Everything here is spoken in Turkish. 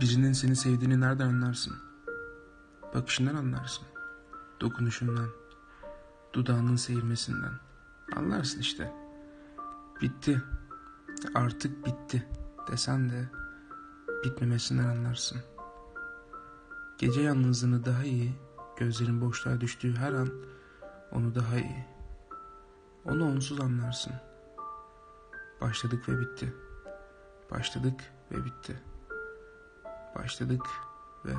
Birinin seni sevdiğini nereden anlarsın? Bakışından anlarsın. Dokunuşundan. Dudağının seyirmesinden. Anlarsın işte. Bitti. Artık bitti desen de bitmemesinden anlarsın. Gece yalnızlığını daha iyi, gözlerin boşluğa düştüğü her an onu daha iyi. Onu onsuz anlarsın. Başladık ve bitti. Başladık ve bitti. Başladık ve